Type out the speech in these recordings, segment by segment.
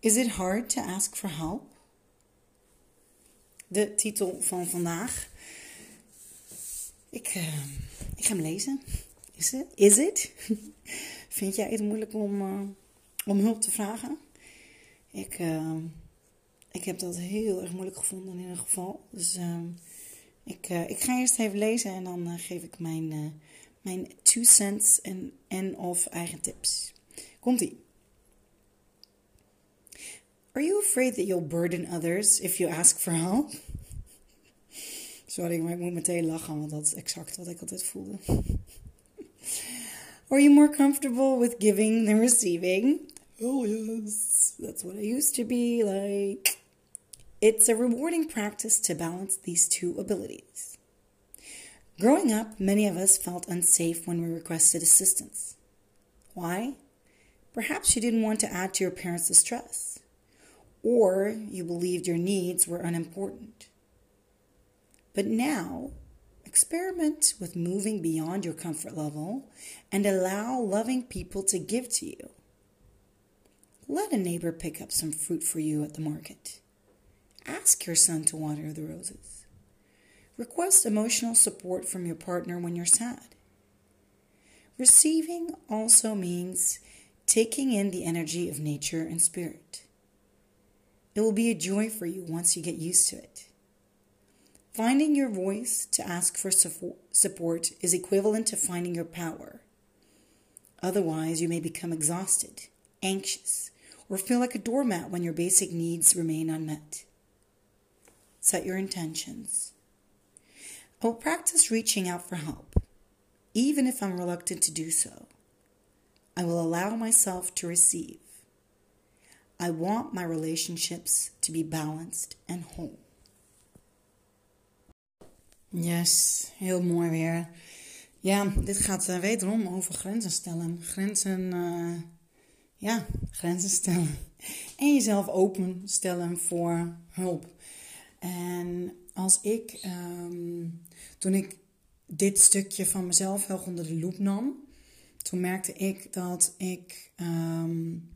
Is it hard to ask for help? De titel van vandaag. Ik, uh, ik ga hem lezen. Is het? Is it? Vind jij het moeilijk om, uh, om hulp te vragen? Ik, uh, ik heb dat heel erg moeilijk gevonden in ieder geval. Dus ik, ik ga eerst even lezen en dan geef ik mijn, mijn two cents en, en of eigen tips. Komt-ie. Are you afraid that you'll burden others if you ask for help? Sorry, maar ik moet meteen lachen, want dat is exact wat ik altijd voelde. Are you more comfortable with giving than receiving? Oh, yes. That's what I used to be like. It's a rewarding practice to balance these two abilities. Growing up, many of us felt unsafe when we requested assistance. Why? Perhaps you didn't want to add to your parents' distress or you believed your needs were unimportant. But now, experiment with moving beyond your comfort level and allow loving people to give to you. Let a neighbor pick up some fruit for you at the market. Ask your son to water the roses. Request emotional support from your partner when you're sad. Receiving also means taking in the energy of nature and spirit. It will be a joy for you once you get used to it. Finding your voice to ask for support is equivalent to finding your power. Otherwise, you may become exhausted, anxious, or feel like a doormat when your basic needs remain unmet. Set your intentions. I will practice reaching out for help, even if I'm reluctant to do so. I will allow myself to receive. I want my relationships to be balanced and whole. Yes, heel mooi weer. Ja, dit gaat uh, wederom over grenzen stellen. Grenzen, uh, ja, grenzen stellen. En jezelf openstellen voor hulp. En als ik, um, toen ik dit stukje van mezelf heel onder de loep nam, toen merkte ik dat ik um,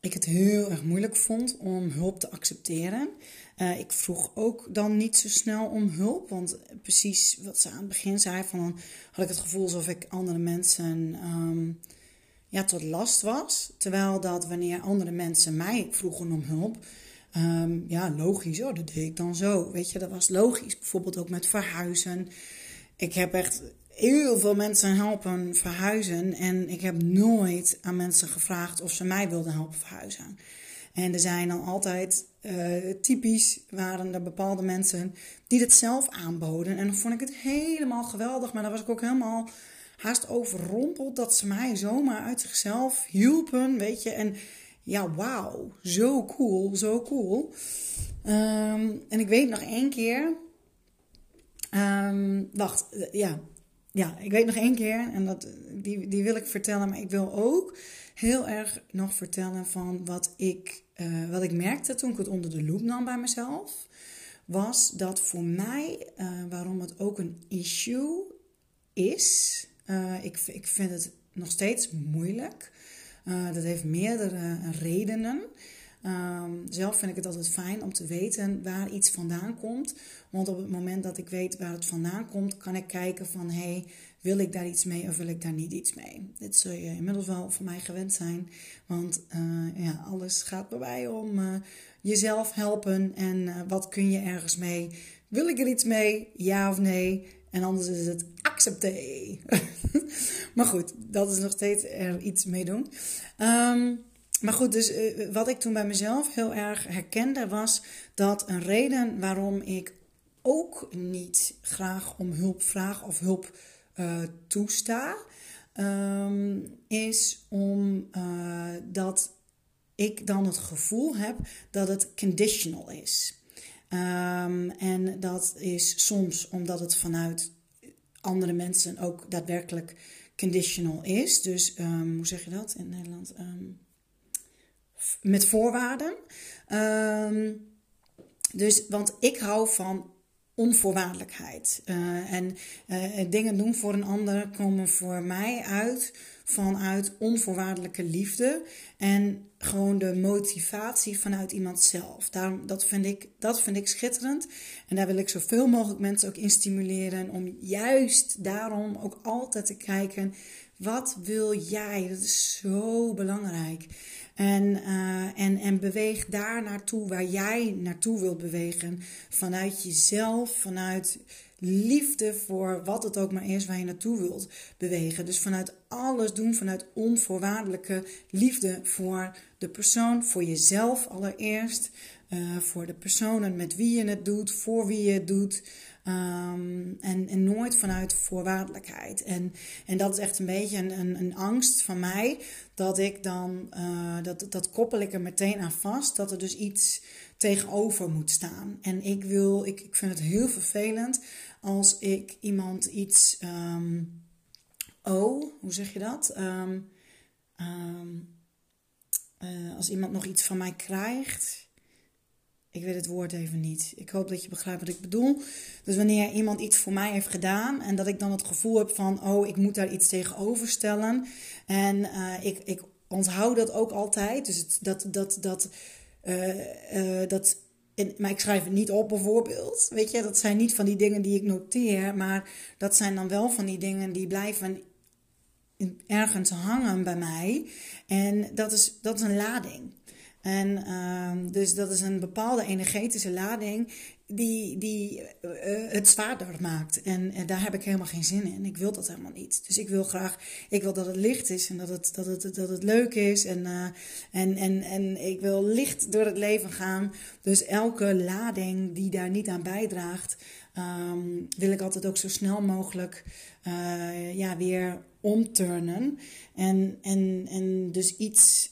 ik het heel erg moeilijk vond om hulp te accepteren. Uh, ik vroeg ook dan niet zo snel om hulp, want precies wat ze aan het begin zei, van dan had ik het gevoel alsof ik andere mensen um, ja, tot last was. Terwijl dat wanneer andere mensen mij vroegen om hulp, um, ja, logisch, oh, dat deed ik dan zo. Weet je, dat was logisch. Bijvoorbeeld ook met verhuizen. Ik heb echt heel veel mensen helpen verhuizen. En ik heb nooit aan mensen gevraagd of ze mij wilden helpen verhuizen. En er zijn dan altijd uh, typisch waren er bepaalde mensen die het zelf aanboden. En dan vond ik het helemaal geweldig. Maar dan was ik ook helemaal haast overrompeld dat ze mij zomaar uit zichzelf hielpen. Weet je. En ja, wauw. Zo cool. Zo cool. Um, en ik weet nog één keer. Um, wacht, ja, ja, ik weet nog één keer, en dat, die, die wil ik vertellen, maar ik wil ook heel erg nog vertellen van wat ik, uh, wat ik merkte toen ik het onder de loep nam bij mezelf. Was dat voor mij, uh, waarom het ook een issue is, uh, ik, ik vind het nog steeds moeilijk. dat heeft meerdere redenen. Um, zelf vind ik het altijd fijn om te weten waar iets vandaan komt. Want op het moment dat ik weet waar het vandaan komt, kan ik kijken van hé, hey, wil ik daar iets mee of wil ik daar niet iets mee? Dit zul je inmiddels wel van mij gewend zijn. Want uh, ja, alles gaat bij mij om uh, jezelf helpen en uh, wat kun je ergens mee? Wil ik er iets mee? Ja of nee? En anders is het accepté. maar goed, dat is nog steeds er iets mee doen. Um, maar goed, dus uh, wat ik toen bij mezelf heel erg herkende was dat een reden waarom ik ook niet graag om hulp vraag of hulp uh, toesta, um, is omdat ik dan het gevoel heb dat het conditional is. Ehm, en dat is soms omdat het vanuit andere mensen ook daadwerkelijk conditional is. Dus um, hoe zeg je dat in Nederland? Met voorwaarden. dus, want ik hou van onvoorwaardelijkheid. Uh, en uh, dingen doen voor een ander komen voor mij uit vanuit onvoorwaardelijke liefde en gewoon de motivatie vanuit iemand zelf. Daarom, dat, vind ik, dat vind ik schitterend en daar wil ik zoveel mogelijk mensen ook in stimuleren om juist daarom ook altijd te kijken, wat wil jij? Dat is zo belangrijk. En, uh, en, en beweeg daar naartoe waar jij naartoe wilt bewegen. Vanuit jezelf, vanuit liefde voor wat het ook maar is waar je naartoe wilt bewegen. Dus vanuit alles doen, vanuit onvoorwaardelijke liefde voor de persoon, voor jezelf allereerst, uh, voor de personen met wie je het doet, voor wie je het doet. Um, en, en nooit vanuit voorwaardelijkheid. En, en dat is echt een beetje een, een, een angst van mij. Dat ik dan, uh, dat, dat koppel ik er meteen aan vast. Dat er dus iets tegenover moet staan. En ik wil, ik, ik vind het heel vervelend als ik iemand iets. Um, oh, hoe zeg je dat? Um, uh, als iemand nog iets van mij krijgt. Ik weet het woord even niet. Ik hoop dat je begrijpt wat ik bedoel. Dus wanneer iemand iets voor mij heeft gedaan en dat ik dan het gevoel heb van, oh, ik moet daar iets tegenover stellen. En uh, ik, ik onthoud dat ook altijd. Dus het, dat, dat, dat, uh, uh, dat maar ik schrijf het niet op bijvoorbeeld. Weet je, dat zijn niet van die dingen die ik noteer. Maar dat zijn dan wel van die dingen die blijven ergens hangen bij mij. En dat is, dat is een lading. En uh, dus dat is een bepaalde energetische lading die, die uh, het zwaarder maakt. En, daar heb ik helemaal geen zin in. Ik wil dat helemaal niet. Dus ik wil graag, ik wil dat het licht is en dat het, dat het, dat het leuk is. En, uh, en, en, en ik wil licht door het leven gaan. Dus elke lading die daar niet aan bijdraagt, um, wil ik altijd ook zo snel mogelijk uh, ja, weer omturnen. En, en, en dus iets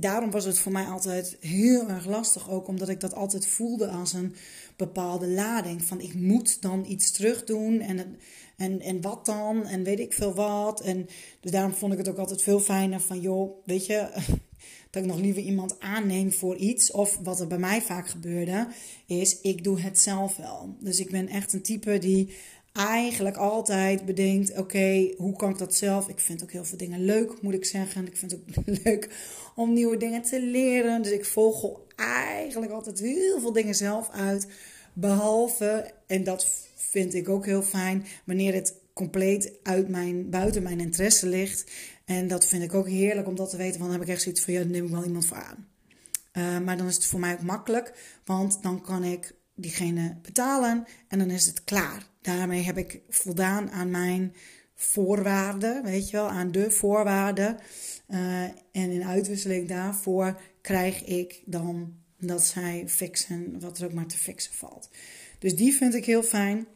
daarom was het voor mij altijd heel erg lastig ook, omdat ik dat altijd voelde als een bepaalde lading. Van ik moet dan iets terug doen en, en, en wat dan en weet ik veel wat. En dus daarom vond ik het ook altijd veel fijner van joh, weet je, dat ik nog liever iemand aanneem voor iets. Of wat er bij mij vaak gebeurde, is ik doe het zelf wel. Dus ik ben echt een type die eigenlijk altijd bedenkt: oké, hoe kan ik dat zelf? Ik vind ook heel veel dingen leuk, moet ik zeggen. Ik vind het ook leuk om nieuwe dingen te leren. Dus ik volg eigenlijk altijd heel veel dingen zelf uit. Behalve, en dat vind ik ook heel fijn, wanneer het compleet uit mijn, buiten mijn interesse ligt. En dat vind ik ook heerlijk om dat te weten. Want dan heb ik echt zoiets van: ja, daar neem ik wel iemand voor aan. Uh, maar dan is het voor mij ook makkelijk, want dan kan ik diegene betalen en dan is het klaar. Daarmee heb ik voldaan aan mijn voorwaarden, weet je wel, aan de voorwaarden. Uh, en in uitwisseling daarvoor krijg ik dan dat zij fixen wat er ook maar te fixen valt. Dus die vind ik heel fijn.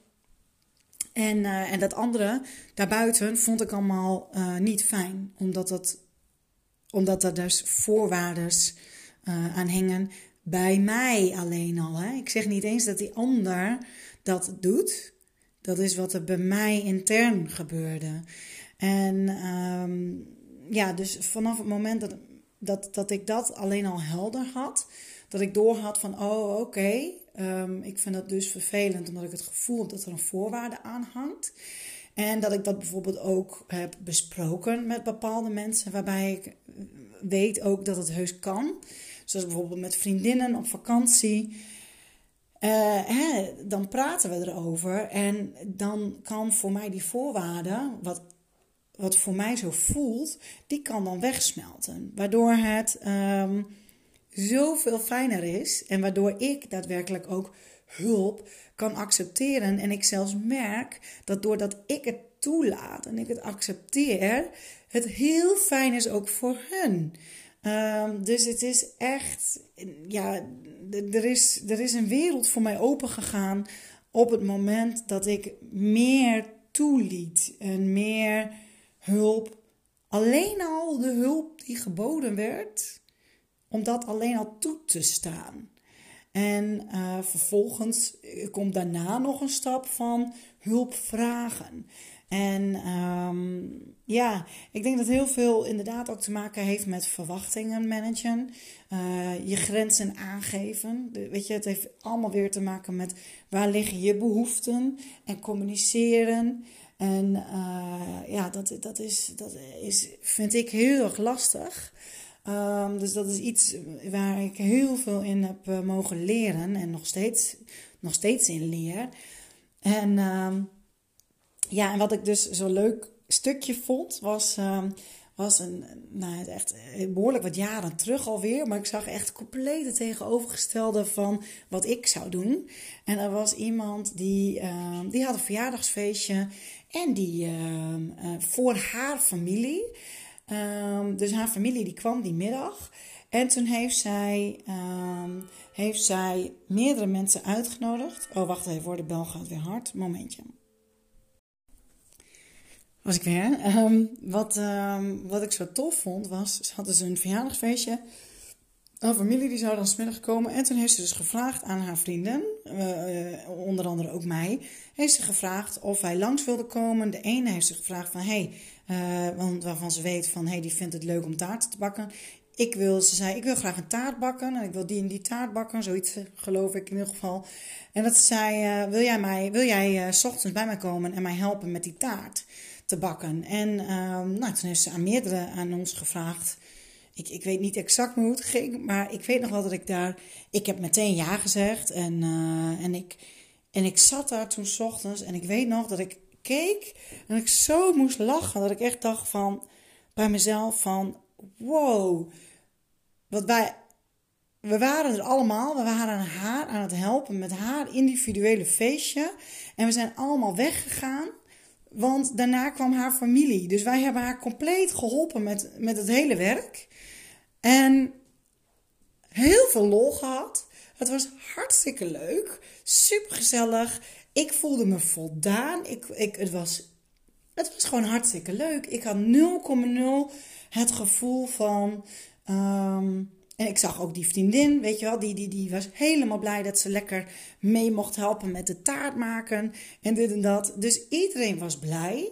En, uh, en dat andere daarbuiten vond ik allemaal uh, niet fijn, omdat, dat, omdat er dus voorwaarden aan hingen bij mij alleen al. Hè? Ik zeg niet eens dat die ander dat doet. Dat is wat er bij mij intern gebeurde. En um, ja, dus vanaf het moment dat, dat, dat ik dat alleen al helder had, dat ik doorhad van, oh oké, um, ik vind dat dus vervelend omdat ik het gevoel heb dat er een voorwaarde aan hangt. En dat ik dat bijvoorbeeld ook heb besproken met bepaalde mensen, waarbij ik weet ook dat het heus kan. Zoals bijvoorbeeld met vriendinnen op vakantie. Uh, hè, dan praten we erover en dan kan voor mij die voorwaarde, wat, wat voor mij zo voelt, die kan dan wegsmelten. Waardoor het um, zoveel fijner is en waardoor ik daadwerkelijk ook hulp kan accepteren. En ik zelfs merk dat doordat ik het toelaat en ik het accepteer, het heel fijn is ook voor hun. Um, dus het is echt, ja, er is, er is een wereld voor mij opengegaan op het moment dat ik meer toeliet en meer hulp. Alleen al de hulp die geboden werd, om dat alleen al toe te staan. En uh, vervolgens komt daarna nog een stap van hulp vragen. En um, ja, ik denk dat heel veel inderdaad ook te maken heeft met verwachtingen managen. Uh, je grenzen aangeven. weet je, het heeft allemaal weer te maken met waar liggen je behoeften en communiceren. En uh, ja, dat, dat, is, dat is, vind ik heel erg lastig. Um, dus dat is iets waar ik heel veel in heb uh, mogen leren en nog steeds, nog steeds in leer. En um, ja, en wat ik dus zo leuk stukje vond, was, uh, was een, nou, echt behoorlijk wat jaren terug alweer. Maar ik zag echt compleet het tegenovergestelde van wat ik zou doen. En er was iemand die, uh, die had een verjaardagsfeestje. En die uh, voor haar familie. Ehm, dus haar familie die kwam die middag. En toen heeft zij, heeft zij meerdere mensen uitgenodigd. Oh, wacht even, voor de bel gaat weer hard. Momentje was ik weer. Um, wat, um, wat ik zo tof vond was, ze hadden dus een verjaardagsfeestje. Een familie die zou dan smiddag komen. En toen heeft ze dus gevraagd aan haar vrienden, uh, onder andere ook mij, heeft ze gevraagd of wij langs wilden komen. De ene heeft ze gevraagd van, hey, uh, want waarvan ze weet van, hey, die vindt het leuk om taarten te bakken. Ik wil, ze zei, ik wil graag een taart bakken. En ik wil die en die taart bakken, zoiets geloof ik in ieder geval. En dat ze zei, wil jij, mij, wil jij s ochtends bij mij komen en mij helpen met die taart? Te bakken. En um, nou, toen heeft ze aan meerdere aan ons gevraagd. Ik, ik weet niet exact hoe het ging, maar ik weet nog wel dat ik daar... Ik heb meteen ja gezegd en, uh, en, ik, en ik zat daar toen s ochtends en ik weet nog dat ik keek en ik zo moest lachen. Dat ik echt dacht van, bij mezelf van, wow, wat wij... We waren er allemaal, we waren haar aan het helpen met haar individuele feestje. En we zijn allemaal weggegaan. Want daarna kwam haar familie. Dus wij hebben haar compleet geholpen met, met het hele werk. En heel veel lol gehad. Het was hartstikke leuk. Super gezellig. Ik voelde me voldaan. Ik, ik, het, was, het was gewoon hartstikke leuk. Ik had 0,0 het gevoel van. Um, en ik zag ook die vriendin, weet je wel, die, die, die was helemaal blij dat ze lekker mee mocht helpen met de taart maken en dit en dat. Dus iedereen was blij.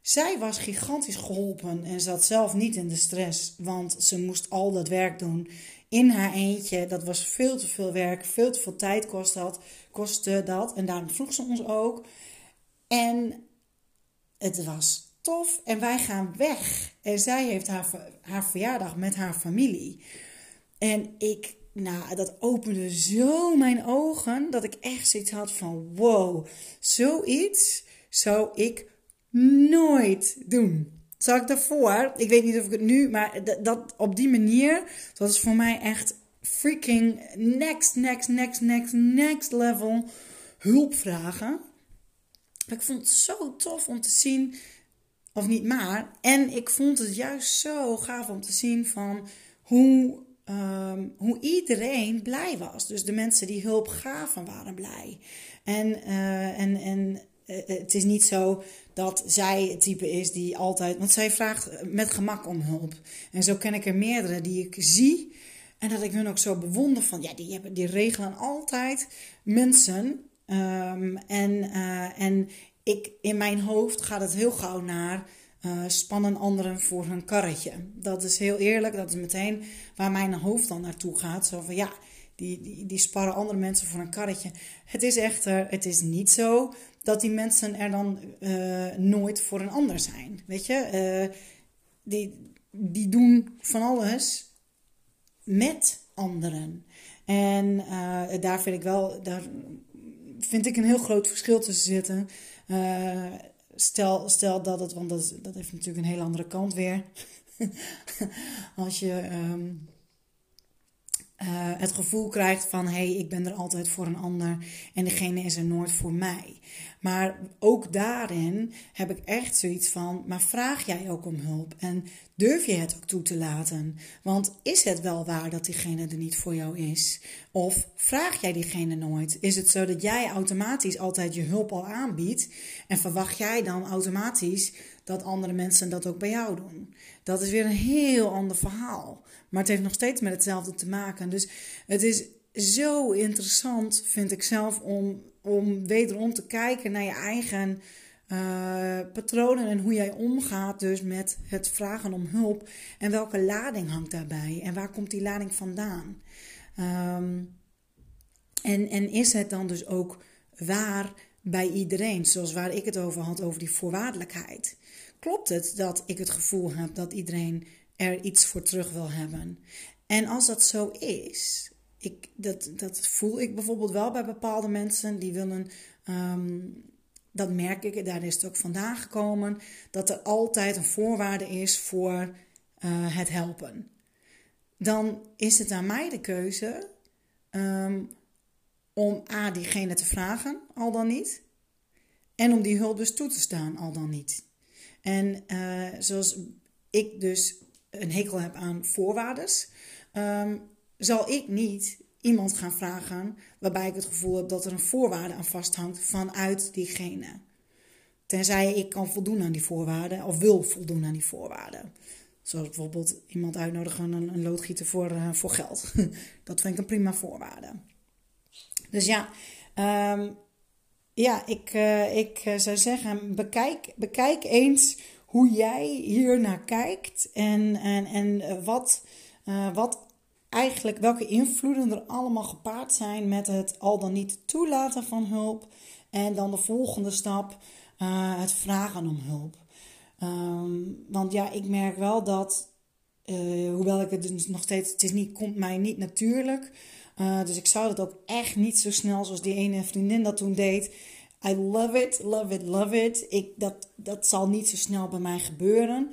Zij was gigantisch geholpen en zat zelf niet in de stress, want ze moest al dat werk doen in haar eentje. Dat was veel te veel werk, veel te veel tijd kost dat, kostte dat. En daarom vroeg ze ons ook. En het was tof en wij gaan weg. En zij heeft haar, haar verjaardag met haar familie. En ik, nou, dat opende zo mijn ogen dat ik echt zoiets had van: wow, zoiets zou ik nooit doen. Zal ik daarvoor? Ik weet niet of ik het nu, maar dat, op die manier, dat is voor mij echt freaking next, next, next, next, next level hulp vragen. Ik vond het zo tof om te zien, of niet maar, en ik vond het juist zo gaaf om te zien van hoe Ehm, hoe iedereen blij was. Dus de mensen die hulp gaven waren blij. En, uh, en, en uh, het is niet zo dat zij het type is die altijd. Want zij vraagt met gemak om hulp. En zo ken ik er meerdere die ik zie. En dat ik hun ook zo bewonder van. Ja, die, hebben, die regelen altijd mensen. Um, en, en ik, in mijn hoofd gaat het heel gauw naar uh, spannen anderen voor hun karretje. Dat is heel eerlijk, dat is meteen waar mijn hoofd dan naartoe gaat. Zo van ja, die, die, die sparren andere mensen voor een karretje. Het is echter, het is niet zo dat die mensen er dan uh, nooit voor een ander zijn. Weet je, uh, die, die doen van alles met anderen. En daar vind ik wel, daar vind ik een heel groot verschil tussen zitten. Stel, stel dat het, want dat, dat heeft natuurlijk een hele andere kant weer. Als je um, uh, het gevoel krijgt van hé, hey, ik ben er altijd voor een ander en degene is er nooit voor mij. Maar ook daarin heb ik echt zoiets van, maar vraag jij ook om hulp? En durf je het ook toe te laten? Want is het wel waar dat diegene er niet voor jou is? Of vraag jij diegene nooit? Is het zo dat jij automatisch altijd je hulp al aanbiedt en verwacht jij dan automatisch dat andere mensen dat ook bij jou doen? Dat is weer een heel ander verhaal. Maar het heeft nog steeds met hetzelfde te maken. Dus het is zo interessant, vind ik zelf, om, om wederom te kijken naar je eigen uh, patronen en hoe jij omgaat dus met het vragen om hulp. En welke lading hangt daarbij? En waar komt die lading vandaan? Um, en, en is het dan dus ook waar bij iedereen, zoals waar ik het over had, over die voorwaardelijkheid? Klopt het dat ik het gevoel heb dat iedereen er iets voor terug wil hebben? En als dat zo is, ik, dat, dat voel ik bijvoorbeeld wel bij bepaalde mensen die willen. Um, dat merk ik, daar is het ook vandaan gekomen, dat er altijd een voorwaarde is voor uh, het helpen. Dan is het aan mij de keuze um, om A, diegene te vragen, al dan niet. En om die hulp dus toe te staan, al dan niet. En uh, zoals ik dus een hekel heb aan voorwaarden, um, zal ik niet iemand gaan vragen waarbij ik het gevoel heb dat er een voorwaarde aan vasthangt vanuit diegene. Tenzij ik kan voldoen aan die voorwaarden of wil voldoen aan die voorwaarden. Zoals bijvoorbeeld iemand uitnodigen een, loodgieter voor, uh, voor geld. dat vind ik een prima voorwaarde. Dus ja, um, ja ik, uh, ik uh, zou zeggen, bekijk, bekijk eens hoe jij hier naar kijkt en, en, en wat, wat eigenlijk welke invloeden er allemaal gepaard zijn met het al dan niet toelaten van hulp. En dan de volgende stap, het vragen om hulp. Um, want ja, ik merk wel dat, hoewel ik het dus nog steeds, het is niet, komt mij niet natuurlijk. Uh, dus ik zou dat ook echt niet zo snel zoals die ene vriendin dat toen deed. I love it, love it, love it. Ik, dat, dat zal niet zo snel bij mij gebeuren.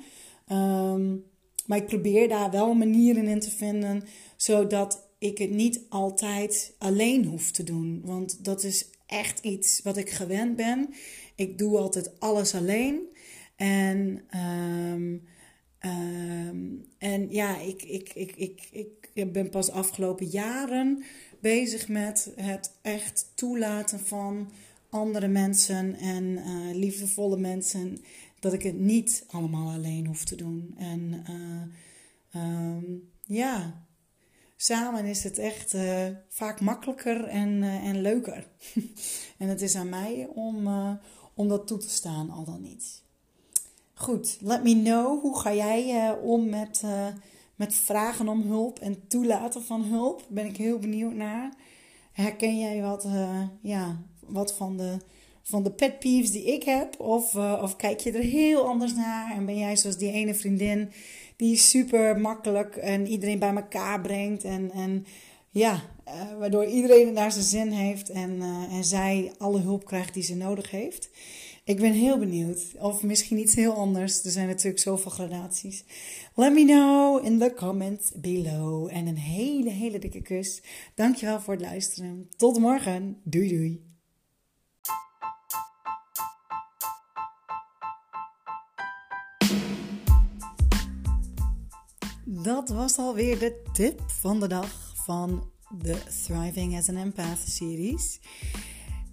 Um, maar ik probeer daar wel manieren in te vinden, zodat ik het niet altijd alleen hoef te doen. Want dat is echt iets wat ik gewend ben. Ik doe altijd alles alleen. En, um, um, en ja, ik, ik, ik, ik, ik ben pas afgelopen jaren bezig met het echt toelaten van andere mensen en uh, liefdevolle mensen dat ik het niet allemaal alleen hoef te doen. En uh, um, ja, samen is het echt uh, vaak makkelijker en, en leuker. en het is aan mij om, om dat toe te staan, al dan niet. Goed, let me know. Hoe ga jij om met, met vragen om hulp en toelaten van hulp? Ben ik heel benieuwd naar. Herken jij wat, ja, wat van de van de pet peeves die ik heb? Of, of kijk je er heel anders naar en ben jij zoals die ene vriendin die super makkelijk en iedereen bij elkaar brengt en, en ja, waardoor iedereen het naar zijn zin heeft en, en zij alle hulp krijgt die ze nodig heeft? Ik ben heel benieuwd. Of misschien iets heel anders. Er zijn natuurlijk zoveel gradaties. Let me know in the comments below. En een hele, hele dikke kus. Dankjewel voor het luisteren. Tot morgen. Doei doei. dat was alweer de tip van de dag van de Thriving as an Empath series.